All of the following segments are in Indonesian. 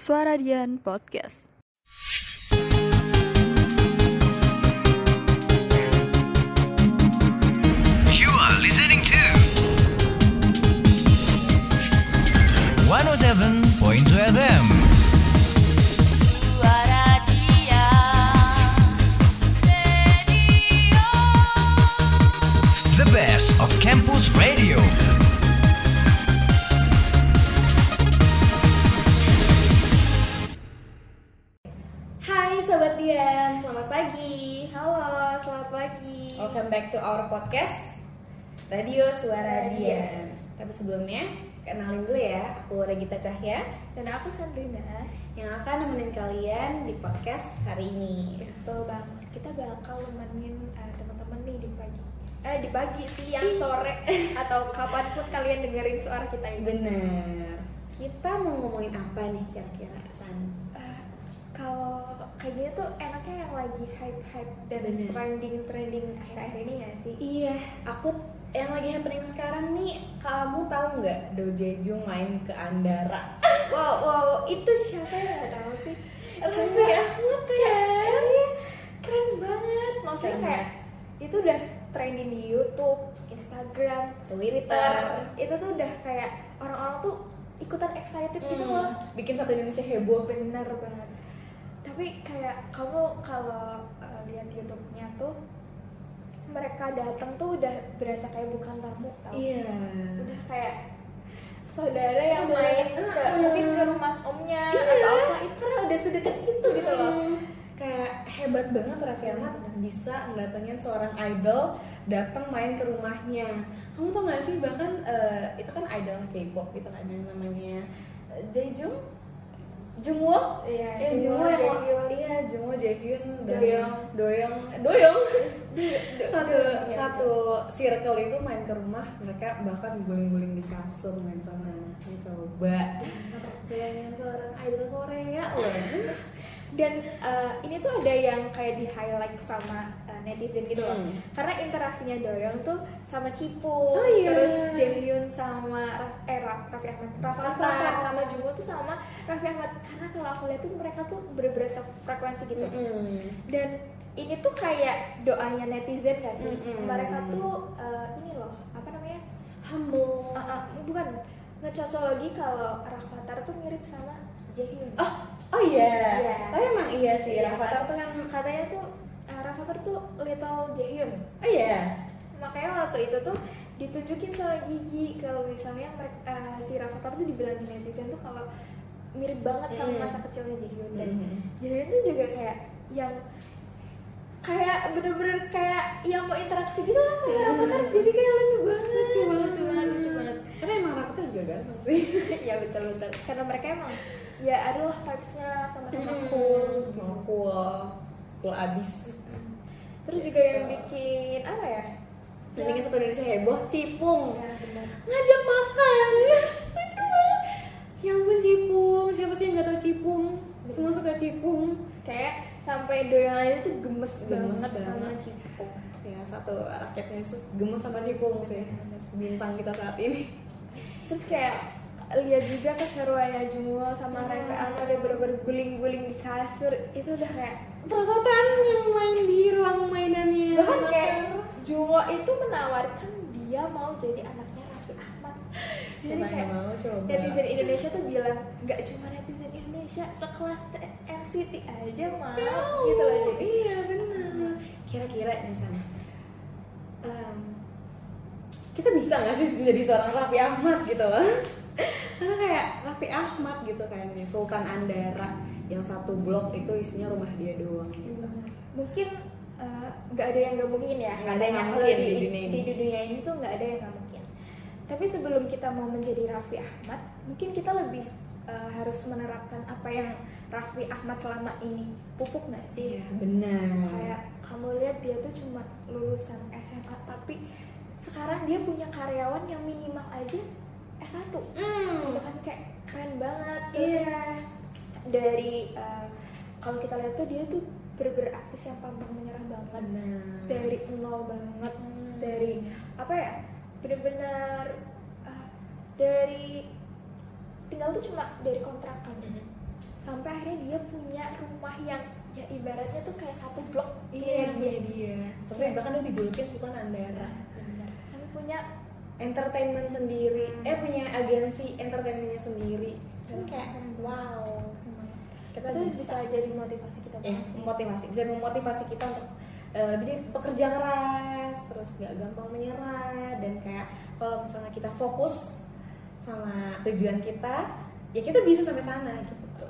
Suara Dian Podcast. You are listening to 107.2 FM. Suara dia Radio The best of campus radio. Selamat pagi Welcome back to our podcast Radio Suara Dian. Tapi sebelumnya kenalin dulu ya, aku Regita Cahya Dan aku Sandrina yang akan nemenin kalian di podcast hari ini. Betul banget, kita bakal nemenin eh, teman-teman nih di pagi Eh di pagi, siang, Ih. sore Atau kapan pun kalian dengerin suara kita ini Bener. Kita mau ngomongin apa nih kira-kira San? Eh, Kalau kayak gini tuh enaknya yang lagi hype-hype dan Bener. trending-trending akhir-akhir ini gak sih? Iya, aku yang lagi happening sekarang nih, kamu tahu nggak Do Jejung main ke Andara? Wow, wow, itu siapa yang gak tahu sih? Raffi Ahmad kan? Iya, keren banget Maksudnya Keren kayak itu udah trending di Youtube, Instagram, Twitter. Itu tuh udah kayak orang-orang tuh ikutan excited gitu Hmm, loh bikin satu Indonesia heboh. Bener banget Tapi kayak kamu kalau uh, lihat Youtube-nya tuh mereka datang tuh udah berasa kayak bukan tamu tau Iya. udah kayak saudara yang Saudara. main ke Uh-uh. mungkin ke rumah omnya Iya. atau apa itu karena udah sedekat itu gitu loh kayak hebat banget Raffi Ahmad bisa mendatangin seorang idol datang main ke rumahnya kamu tau gak sih bahkan eh, itu kan idol K-pop itu kan namanya eh, Jaejoong Jungwoo Iya, ya Jungwoo, Jungwoo yang iya Jungwoo Jaehyun dan Doyoung. Doyoung Doyoung satu Iya, satu circle itu main ke rumah mereka bahkan guling-guling di kasur main sama coba. Bayangin seorang idol Korea loh dan uh, ini tuh ada yang kayak di highlight sama netizen gitu loh Hmm. karena interaksinya Doyoung tuh sama Cipu Oh iya. terus Jaehyun sama Raf- eh Raf- Raffi Ahmad Raffi Ahmad sama Jungwoo tuh sama Raffi Ahmad karena kalau aku lihat tuh mereka tuh bener-bener frekuensi gitu Mm-mm. dan ini tuh kayak doanya netizen gak sih Mm-mm. mereka tuh uh, ini loh apa namanya humble Uh, uh, bukan ngecocok lagi kalau Rafathar tuh mirip sama Jaehyun Oh, oh iya. Iya. Oh emang iya sih. Iya, Rafathar tuh kan. katanya tuh uh, Rafathar tuh little Jaehyun Oh iya. makanya waktu itu tuh ditunjukin sama Gigi kalau misalnya mereka, uh, si Rafathar tuh dibilangin netizen tuh kalau mirip banget sama Hmm. masa kecilnya Jaehyun dan Mhm. Jaehyun tuh juga kayak yang kayak bener-bener kayak yang mau interaksi gitu lah sama. Rafathar jadi kayak lucu banget Lucu banget, lucu banget, lucu banget Karena emang Rafathar juga ganteng sih. ya betul betul karena mereka emang ya adalah vibesnya sama-sama Hmm. cool cool. Cool abis. terus juga yang bikin apa ya Yang bikin satu Indonesia heboh, Cipung. ya benar Ngajak makan. Lucu banget. Ya ampun Cipung. Siapa sih yang gak tau Cipung? Semua suka Cipung. kayak sampai doyan aja tuh gemes, Gemes banget, sama. Cipung Ya satu rakyatnya gemes sama Cipung sih. Bintang kita saat ini. terus kayak lihat juga keseruannya Jungwoo sama Hmm. Raffi Ahmad yang bener-bener guling-guling di kasur itu udah kayak Perosotan yang main di ruang mainannya. bahkan kayak Jungwoo itu menawarkan dia mau jadi anaknya Raffi Ahmad. Jadi kayak mau coba? netizen Indonesia tuh bilang nggak cuma netizen Indonesia sekelas NCT aja mau. Gitu loh jadi iya benar kira-kira nih San. Em, kita bisa nggak sih menjadi seorang Raffi Ahmad gitu loh? Karena kayak Raffi Ahmad gitu kayaknya Sultan Andara yang satu blok itu isinya rumah dia doang. Gitu. mungkin eh, nggak ada yang nggak mungkin ya. Nggak ada yang nggak mungkin di, di dunia ini. di dunia ini tuh nggak ada yang nggak mungkin. Tapi sebelum kita mau menjadi Raffi Ahmad mungkin kita lebih eh, harus menerapkan apa yang Raffi Ahmad selama ini. Pupuk nggak sih? Iya benar. Kayak kamu lihat dia tuh cuma lulusan SMA tapi sekarang dia punya karyawan yang minimal aja S1 Hmm. itu kan kayak keren banget. Terus iya dari eh, kalau kita lihat tuh dia tuh bener-bener artis yang pantang menyerah banget. Benar. Dari nol banget. Hmm. dari apa ya bener-bener eh, dari tinggal tuh cuma dari kontrakan. Sampai akhirnya dia punya rumah yang ya ibaratnya tuh kayak satu blok. Iya dia dia sampai bahkan dia dijulukin Sultan Andara Benar. sampai punya entertainment sendiri. Eh punya agensi entertainmentnya sendiri. Kan kayak wow kita itu bisa, bisa jadi motivasi kita eh sih. motivasi bisa memotivasi kita untuk eh, lebih pekerja keras terus gak gampang menyerah dan kayak kalau misalnya kita fokus sama tujuan kita ya kita bisa sampai sana gitu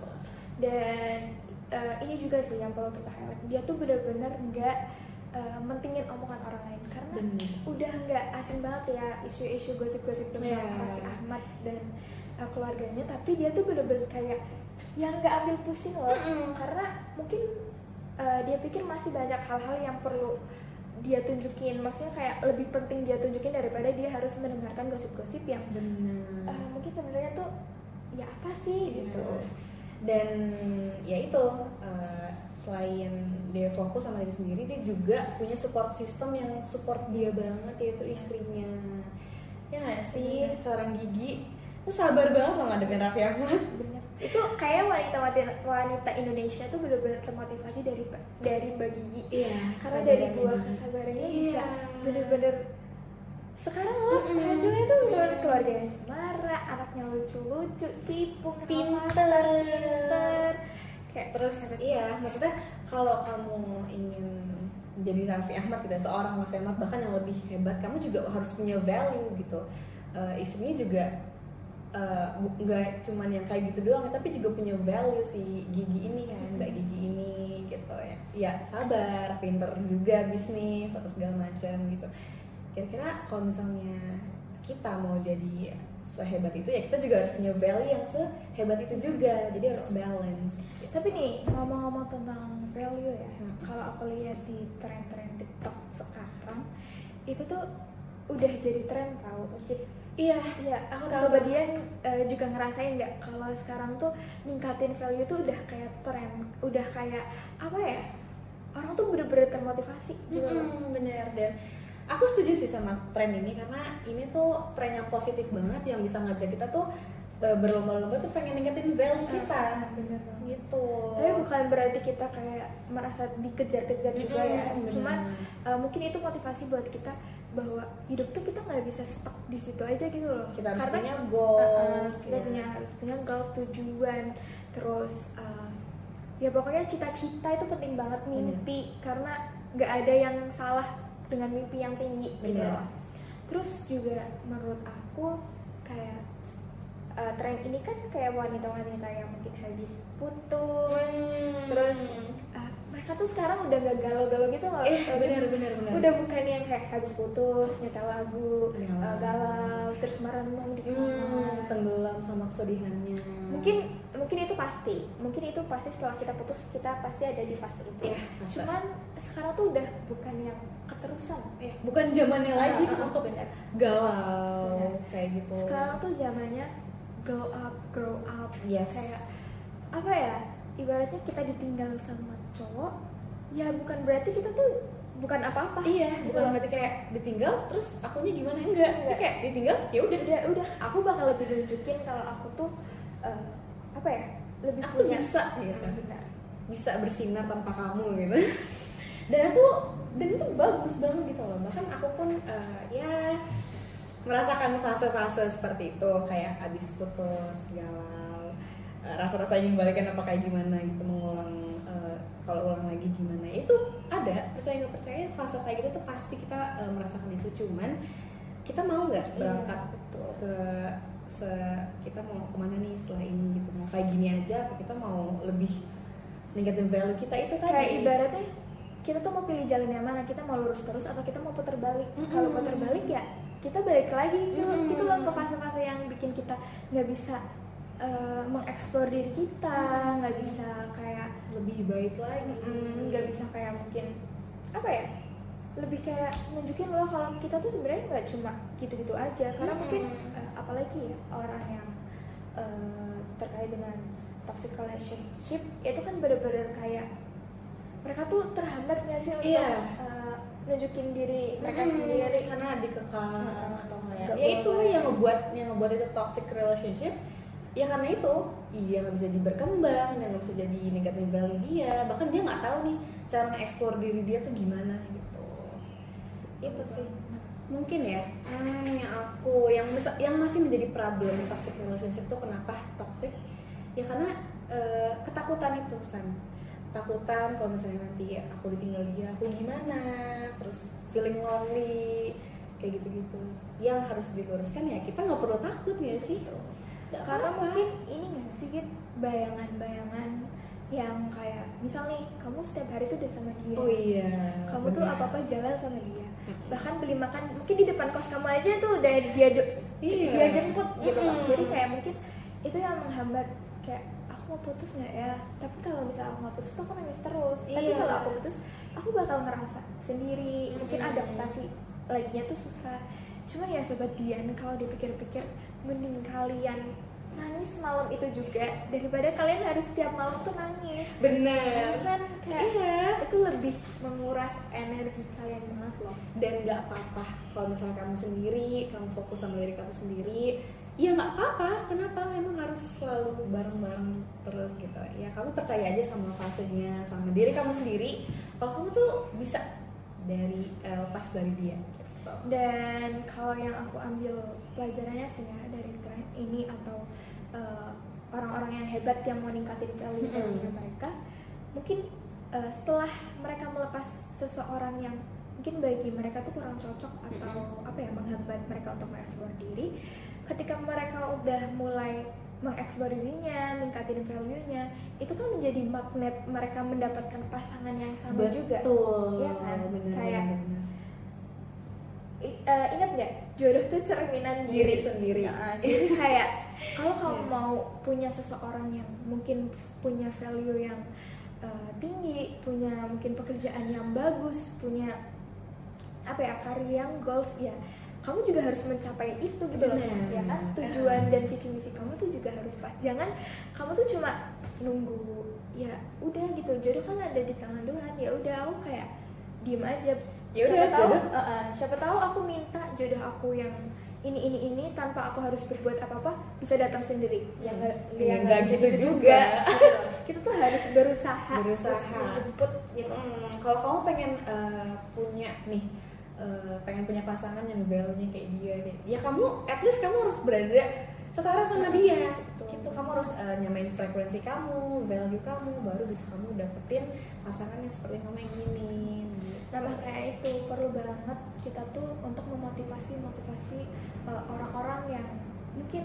dan eh, ini juga sih yang perlu kita highlight dia tuh benar-benar nggak eh, mentingin omongan orang lain karena Bener. udah nggak asing banget ya isu-isu gosip-gosip tentang. Raffi Ahmad dan keluarganya tapi dia tuh bener-bener kayak yang nggak ambil pusing loh. Mm-mm. karena mungkin eh, dia pikir masih banyak hal-hal yang perlu dia tunjukin. Maksudnya kayak lebih penting dia tunjukin daripada dia harus mendengarkan gosip-gosip yang benar eh, mungkin sebenarnya tuh ya apa sih? Gitu. Dan ya itu eh, selain dia fokus sama diri sendiri dia juga punya support system yang support dia banget yaitu istrinya. Ya nggak sih? Seorang gigi. Tuh sabar banget loh ngadepin Raffi Ahmad. Bener. Itu kayak wanita wanita Indonesia tuh benar-benar termotivasi dari dari Mbak Gigi iya karena dari buah kesabarannya bisa bener-bener sekarang loh Mm-mm. hasilnya tuh bener keluarganya Semara anaknya lucu-lucu cipung Pinter. pinter. Kayak terus iya maksudnya kalau kamu ingin jadi Raffi Ahmad tidak seorang Raffi Ahmad bahkan yang lebih hebat kamu juga harus punya value gitu. Eh, istrinya juga eh, nggak cuman yang kayak gitu doang tapi juga punya value si gigi ini kan mbak gigi ini gitu. Ya ya sabar pinter juga bisnis atau segala macam gitu. Kira-kira kalau misalnya kita mau jadi sehebat itu ya kita juga harus punya value yang sehebat itu juga. Jadi harus balance gitu. tapi nih ngomong-ngomong tentang value ya Hmm. kalau aku lihat di tren-tren TikTok sekarang itu tuh udah jadi tren tau. Pasti iya Iya, Aku tahu. sobat Dian eh, juga ngerasain nggak kalau sekarang tuh ningkatin value tuh udah kayak tren, udah kayak apa ya? Orang tuh bener-bener termotivasi gitu. Mm-mm, bener dan aku setuju sih sama tren ini karena ini tuh tren yang positif banget yang bisa ngajak kita tuh eh, berlomba-lomba tuh pengen ningkatin value kita Ah, bener banget. gitu Tapi bukan berarti kita kayak merasa dikejar-kejar juga ya. Mm-mm, bener. Cuman eh, mungkin itu motivasi buat kita bahwa hidup tuh kita nggak bisa stuck di situ aja gitu loh. kita harus Karena punya Uh, uh, goals kita ya. punya harus punya goal tujuan terus uh, ya pokoknya cita-cita itu penting banget mimpi karena nggak ada yang salah dengan mimpi yang tinggi gitu Bener. loh. terus juga menurut aku kayak uh, tren ini kan kayak wanita-wanita yang mungkin habis putus Hmm. terus uh, mereka tuh sekarang udah nggak galau-galau gitu loh eh Uh, benar benar benar udah bukan yang kayak habis putus nyetel lagu Galau. uh, galau terus merenung di kamar Hmm, tenggelam sama kesedihannya mungkin mungkin itu pasti mungkin itu pasti setelah kita putus kita pasti ada di fase itu Iya, fase. cuman sekarang tuh udah bukan yang keterusan Eh, bukan zamannya lagi Ah, ah, untuk benar. galau Benar. kayak gitu sekarang tuh zamannya grow up grow up Yes. kayak apa ya ibaratnya kita ditinggal sama cowok ya bukan berarti kita tuh bukan apa-apa Iya, Gitu bukan berarti kayak ditinggal terus akunya gimana enggak? Enggak. Kayak ditinggal ya udah. udah udah aku bakal lebih nunjukin kalau aku tuh eh, apa ya lebih Aku punya bisa gitu. Benar. Bisa bersinar tanpa kamu gitu. Dan aku dan itu bagus banget gitu loh. Bahkan aku pun eh, ya merasakan fase-fase seperti itu kayak abis putus eh, rasa-rasa ingin balikan apa kayak gimana gitu mengulang eh, kalau ulang lagi gimana. Itu ada percaya nggak percaya fase kayak gitu tuh pasti kita eh, merasakan itu. Cuman kita mau nggak Iya, berangkat betul. ke se kita mau ke mana nih setelah ini gitu. Mau kayak gini aja atau kita mau lebih ningkatin value kita itu tadi? Kayak ibaratnya kita tuh mau pilih jalan yang mana? Kita mau lurus terus atau kita mau putar balik? Mm-mm. kalau putar balik ya kita balik lagi. Mm-mm. gitu loh ke fase-fase yang bikin kita nggak bisa eh, mengeksplor diri kita nggak bisa kayak lebih baik lagi. Mm, nggak bisa kayak mungkin apa ya lebih kayak nunjukin loh kalau kita tuh sebenarnya nggak cuma gitu-gitu aja. Karena mungkin eh, apalagi ya orang yang eh, terkait dengan toxic relationship itu kan bener-bener kayak mereka tuh terhambat nggak sih untuk Iya. eh, nunjukin diri mereka Mm-mm, sendiri? Karena dikekang Mm-mm. atau kayak Nggak ya itu yang ngebuat yang ngebuat itu toxic relationship ya karena itu iya nggak bisa berkembang dan nggak bisa jadi negatif value dia. Bahkan dia nggak tahu nih cara mengeksplor diri dia tuh gimana gitu. Itu sih. Mungkin ya. Hmm, yang aku. Yang yang masih menjadi problem toxic relationship tuh kenapa toxic? Ya karena eh, ketakutan itu san ketakutan kalau misalnya nanti aku ditinggal dia aku gimana? Terus feeling lonely kayak gitu-gitu. Yang harus diluruskan ya kita nggak perlu takut ya sih Nggak karena apa-apa. mungkin ini sih Git, bayangan-bayangan yang kayak misal nih kamu setiap hari tuh udah sama dia oh iya kamu tuh benar. apa apa jalan sama dia bahkan beli makan mungkin di depan kos kamu aja tuh udah dia Iya. dia jemput gitu Mm-mm. jadi kayak mungkin itu yang menghambat kayak aku mau putus nggak ya tapi kalau misal aku nggak putus tuh aku nangis terus tapi Iya. kalau aku putus aku bakal ngerasa sendiri mungkin Mm-mm. adaptasi lagi-nya tuh susah cuma ya sobat Dian kalau dipikir-pikir mending kalian nangis malam itu juga daripada kalian harus setiap malam tuh nangis. Bener. Kan kayak iya. itu lebih menguras energi kalian banget loh. Dan nggak apa-apa kalau misalnya kamu sendiri kamu fokus sama diri kamu sendiri ya nggak apa-apa. Kenapa? Emang harus selalu bareng-bareng terus gitu. Ya kamu percaya aja sama fasenya sama diri kamu sendiri. Kalau kamu tuh bisa dari eh, lepas dari dia gitu dan kalau yang aku ambil pelajarannya sih ya dari tren ini atau uh, orang-orang yang hebat yang mau ningkatin value value mereka mungkin uh, setelah mereka melepas seseorang yang mungkin bagi mereka tuh kurang cocok atau apa ya menghambat mereka untuk mengeksplor diri ketika mereka udah mulai mengeksplor dirinya, ningkatin value-nya, itu kan menjadi magnet mereka mendapatkan pasangan yang sama juga. betul. Iya kan? bener, Kayak- bener, eh, ingat nggak jodoh tuh cerminan diri diri sendiri Nah, jadi kayak kalau kamu Iya. mau punya seseorang yang mungkin punya value yang uh, tinggi, punya mungkin pekerjaan yang bagus, punya apa ya karir yang goals ya, kamu juga harus mencapai itu gitu loh, Benar. ya kan? Tujuan dan visi misi kamu tuh juga harus pas. Jangan kamu tuh cuma nunggu ya udah gitu jodoh kan ada di tangan Tuhan ya udah aku kayak diem aja Ya udah, siapa tahu uh, uh, siapa tahu aku minta jodoh aku yang ini ini ini tanpa aku harus berbuat apa apa bisa datang sendiri yang nggak Ya, yang nggak bisa gitu juga. gitu loh. kita tuh harus berusaha Berusaha. menjemput gitu Hmm, kalau kamu pengen eh, punya nih eh, pengen punya pasangan yang value-nya kayak dia kayak ya kamu at least kamu harus berada setara sama dia Betul. gitu kamu harus eh, nyamain frekuensi kamu value kamu baru bisa kamu dapetin pasangan yang seperti kamu inginin gitu. nah makanya itu perlu banget kita tuh untuk memotivasi motivasi uh, orang-orang yang mungkin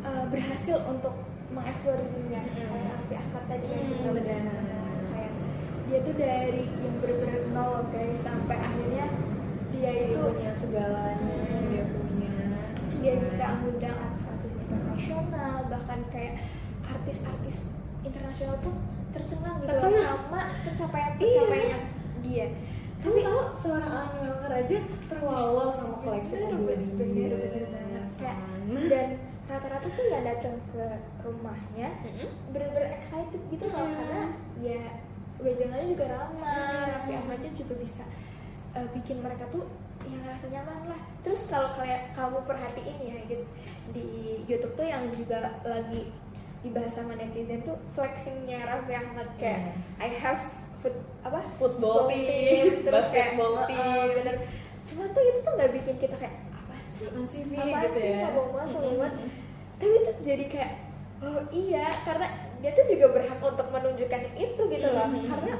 uh, berhasil untuk mengeksplor dirinya Mm. kayak Raffi Ahmad tadi yang kita Mm, udah kayak dia tuh dari yang bener-bener nol guys sampai akhirnya dia dia itu punya segalanya dia punya dia bisa mengundang artis-artis internasional bahkan kayak artis-artis internasional pun tercengang gitu Tercengang. sama pencapaian-pencapaian dia kamu tahu seorang Alan Walker aja terwawal sama koleksi Bener, bener, bener banget. Kayak, dan rata-rata tuh yang datang ke rumahnya Mm-mm. bener-bener excited gitu loh Hmm. karena ya wejangannya juga ramah Hmm. Raffi Ahmadnya juga bisa uh, bikin mereka tuh yang ngerasa nyaman lah. Terus kalau kalian kamu perhatiin ya gitu di YouTube tuh yang juga lagi dibahas sama netizen tuh flexingnya Raffi Ahmad kayak I have foot apa? Iya. Football team, terus kayak basketball uh, uh, team. bener. Cuma tuh itu tuh nggak bikin kita kayak apa sih? Apaan sih gitu sih? ya. Sombong banget sombong banget. Tapi itu jadi kayak oh iya karena dia tuh juga berhak untuk menunjukkan itu gitu loh. Mm-mm. karena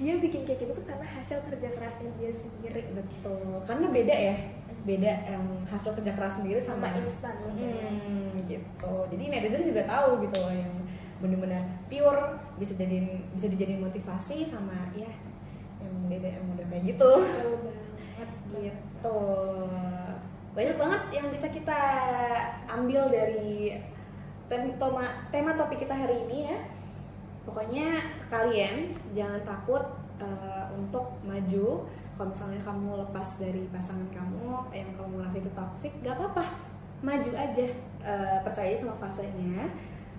dia bikin kayak gitu tuh karena hasil kerja kerasnya dia sendiri betul. Karena beda ya beda yang hasil kerja keras sendiri sama, sama instan Hmm, gitu. Jadi netizen juga tahu gitu loh yang benar-benar pure bisa jadi bisa dijadiin motivasi sama ya yang beda yang udah kayak gitu. Betul banget. Gitu. Banyak banget yang bisa kita ambil dari tem- toma- tema topik kita hari ini ya pokoknya kalian jangan takut eh, untuk maju. Kalau misalnya kamu lepas dari pasangan kamu yang kamu merasa itu toxic gak apa-apa. Maju aja. Eh, percaya sama fasenya.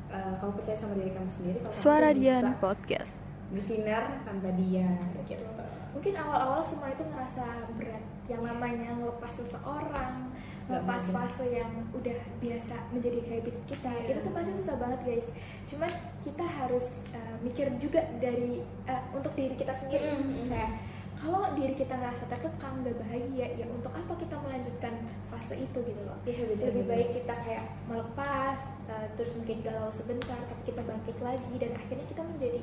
Eh, kamu percaya sama diri kamu sendiri kalau Suara bisa Podcast. bersinar tanpa dia gitu. Mungkin awal-awal semua itu ngerasa berat. Yang namanya ngelepas seseorang Nggak pas mudah. fase yang udah biasa menjadi habit kita Iya. itu tuh pasti susah banget guys cuman kita harus uh, mikir juga dari uh, untuk diri kita sendiri Mm, mm, mm. kayak kalau diri kita ngerasa terkekang nggak bahagia ya untuk apa kita melanjutkan fase itu gitu loh Iya, betul, lebih betul. baik kita kayak melepas uh, terus mungkin galau sebentar tapi kita bangkit lagi dan akhirnya kita menjadi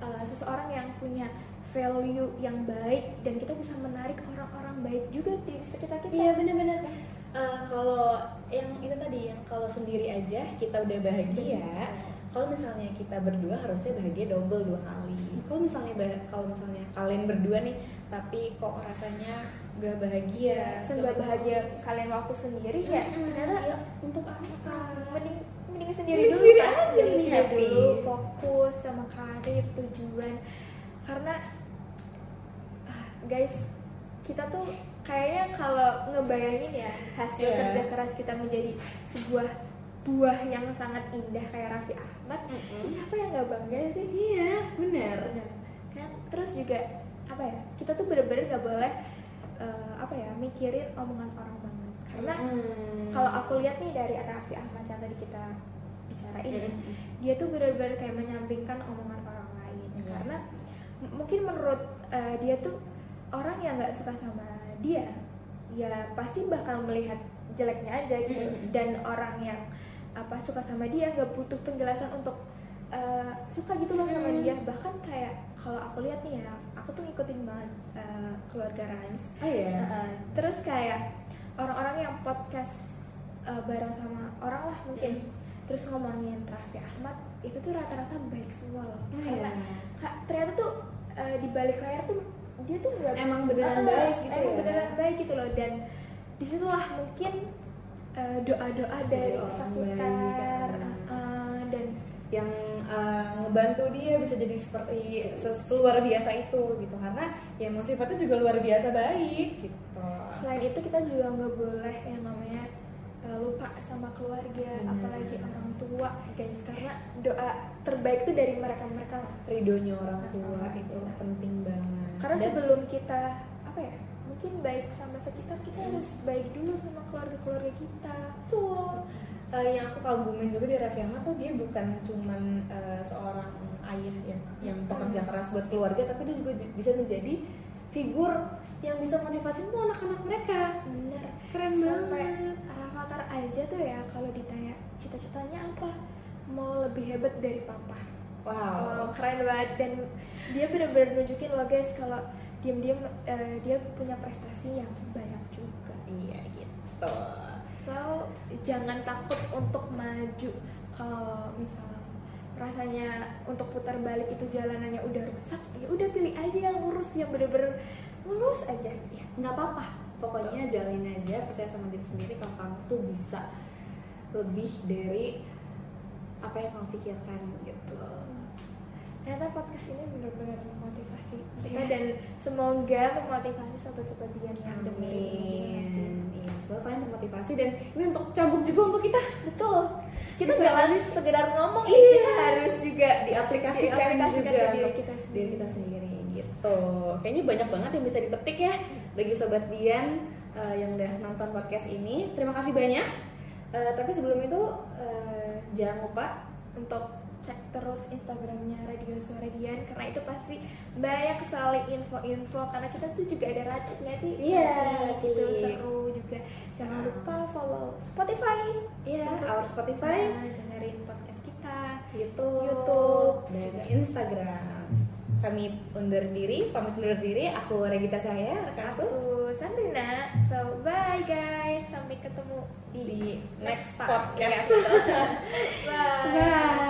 uh, seseorang yang punya value yang baik dan kita bisa menarik orang-orang baik juga di sekitar kita Iya benar-benar. Eh, kalau yang itu tadi yang kalau sendiri aja kita udah bahagia. Kalau misalnya kita berdua harusnya bahagia double dua kali. Kalau misalnya kalau misalnya kalian berdua nih, tapi kok rasanya gak bahagia, Seenggak bahagia kalian waktu sendiri ya ternyata Ya, untuk apa? mending mending sendiri Mending dulu sendiri kan aja, mending sendiri happy. dulu fokus sama karir tujuan karena ah, guys kita tuh kayaknya kalau ngebayangin ya hasil Iya. kerja keras kita menjadi sebuah buah yang sangat indah kayak Raffi Ahmad Mm-mm. siapa yang nggak bangga sih Iya, benar. benar kan terus juga apa ya kita tuh bener-bener nggak boleh eh, apa ya mikirin omongan orang banget karena Mm. kalau aku lihat nih dari Raffi Ahmad yang tadi kita bicarain ya, Mm-mm. dia tuh benar-benar kayak menyampingkan omongan orang lain Iya. karena m- mungkin menurut eh, dia tuh orang yang nggak suka sama dia ya pasti bakal melihat jeleknya aja gitu Mm-mm. dan orang yang apa suka sama dia nggak butuh penjelasan untuk eh, suka gitu loh sama Mm. dia bahkan kayak kalau aku lihat nih ya aku tuh ngikutin banget eh, keluarga Rans Oh iya. Heeh. terus kayak orang-orang yang podcast uh, bareng sama orang lah mungkin terus ngomongin Raffi Ahmad itu tuh rata-rata baik semua loh Oh, karena iya. ternyata tuh uh, di balik layar tuh dia tuh Emang beneran Ah, baik gitu emang ya? beneran baik gitu loh. Dan di situlah mungkin uh, doa-doa dari orang sekitar baik, uh, uh, dan yang uh, ngebantu dia bisa jadi seperti luar biasa itu gitu. Karena ya emang sifatnya juga luar biasa baik gitu. selain itu kita juga nggak boleh yang namanya uh, lupa sama keluarga Benar. apalagi orang tua guys. Karena doa terbaik itu dari mereka mereka lah ridhonya orang tua Ah, itu penting banget. Karena Dan- sebelum kita apa ya mungkin baik sama sekitar kita Hmm. harus baik dulu sama keluarga keluarga kita. Tuh uh, yang aku kagumin juga di Raffi Ahmad tuh dia bukan cuman uh, seorang ayah yang yang pekerja keras buat keluarga tapi dia juga bisa menjadi figur yang bisa motivasi tuh anak-anak mereka. Bener. Keren sampai banget. Rafathar aja tuh ya kalau ditanya cita-citanya apa? Mau lebih hebat dari papa. Wow. Wow, keren banget. Dan dia benar-benar nunjukin loh guys kalau diam-diam eh, dia punya prestasi yang banyak juga. iya gitu So jangan takut untuk maju kalau misal rasanya untuk putar balik itu jalanannya udah rusak, ya udah pilih aja yang lurus yang bener-bener mulus aja. Ya. nggak apa-apa pokoknya jalin aja percaya sama diri sendiri kalau kamu tuh bisa lebih dari apa yang kamu pikirkan gitu Ternyata podcast ini benar-benar memotivasi kita Iya. dan semoga memotivasi sobat-sobat Dian yang dengerin. Amin. Iya, semoga kalian termotivasi dan ini untuk cabut juga untuk kita Betul. Kita jangan sekedar ngomong, Iya. kita harus juga diaplikasikan, diaplikasikan juga ke diri kita sendiri. diri kita sendiri gitu. Kayaknya banyak banget yang bisa dipetik ya bagi sobat Dian eh, yang udah nonton podcast ini. Terima kasih banyak. Eh, tapi sebelum itu eh, jangan lupa untuk cek terus Instagramnya Radio Suara Dian karena itu pasti banyak sekali info-info karena kita tuh juga ada racik nggak sih? Iya, Racik itu seru juga. Jangan lupa follow Spotify. ya Untuk- our Spotify, Nah, dengerin podcast kita. YouTube, YouTube, dan juga. Instagram. Kami undur diri, pamit undur diri. Aku Regita Cahaya, rekan aku. Aku Sandrina. So bye guys, sampai ketemu di, Di next part. podcast. Bye. Bye.